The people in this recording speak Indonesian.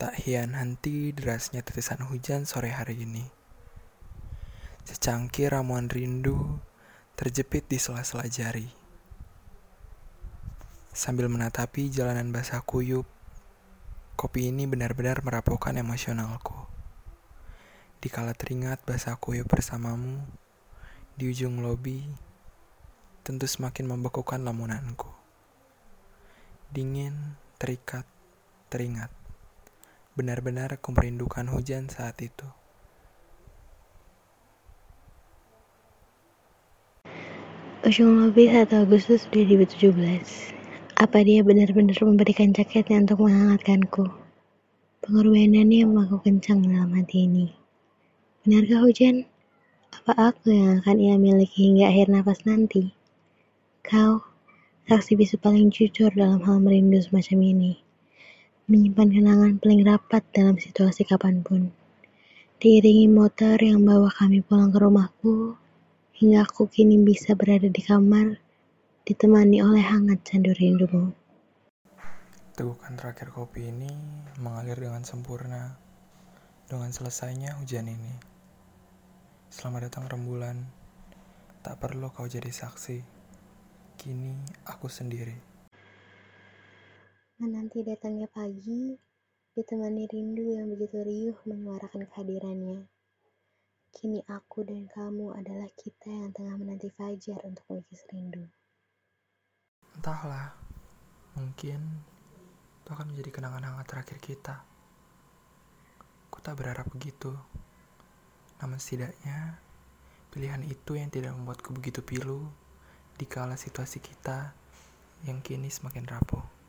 Tak hian henti derasnya tetesan hujan sore hari ini. Secangkir ramuan rindu terjepit di sela-sela jari. Sambil menatapi jalanan basah kuyup, kopi ini benar-benar merapuhkan emosionalku. Dikala teringat basah kuyup bersamamu di ujung lobi, tentu semakin membekukan lamunanku. Dingin, terikat, teringat. Benar-benar aku merindukan hujan saat itu. Ujung Lobi 1 Agustus 2017 Apa dia benar-benar memberikan jaketnya untuk menghangatkanku? Pengorbanannya memaku kencang dalam hati ini. Benarkah hujan? Apa aku yang akan ia miliki hingga akhir nafas nanti? Kau, saksi bisu paling jujur dalam hal merindu semacam ini menyimpan kenangan paling rapat dalam situasi kapan pun. Diiringi motor yang bawa kami pulang ke rumahku, hingga aku kini bisa berada di kamar, ditemani oleh hangat candu rindumu. Tegukan terakhir kopi ini mengalir dengan sempurna dengan selesainya hujan ini. Selamat datang rembulan, tak perlu kau jadi saksi. Kini aku sendiri. Menanti datangnya pagi, ditemani rindu yang begitu riuh menyuarakan kehadirannya. Kini aku dan kamu adalah kita yang tengah menanti fajar untuk melukis rindu. Entahlah, mungkin itu akan menjadi kenangan hangat terakhir kita. Ku tak berharap begitu. Namun setidaknya, pilihan itu yang tidak membuatku begitu pilu di kala situasi kita yang kini semakin rapuh.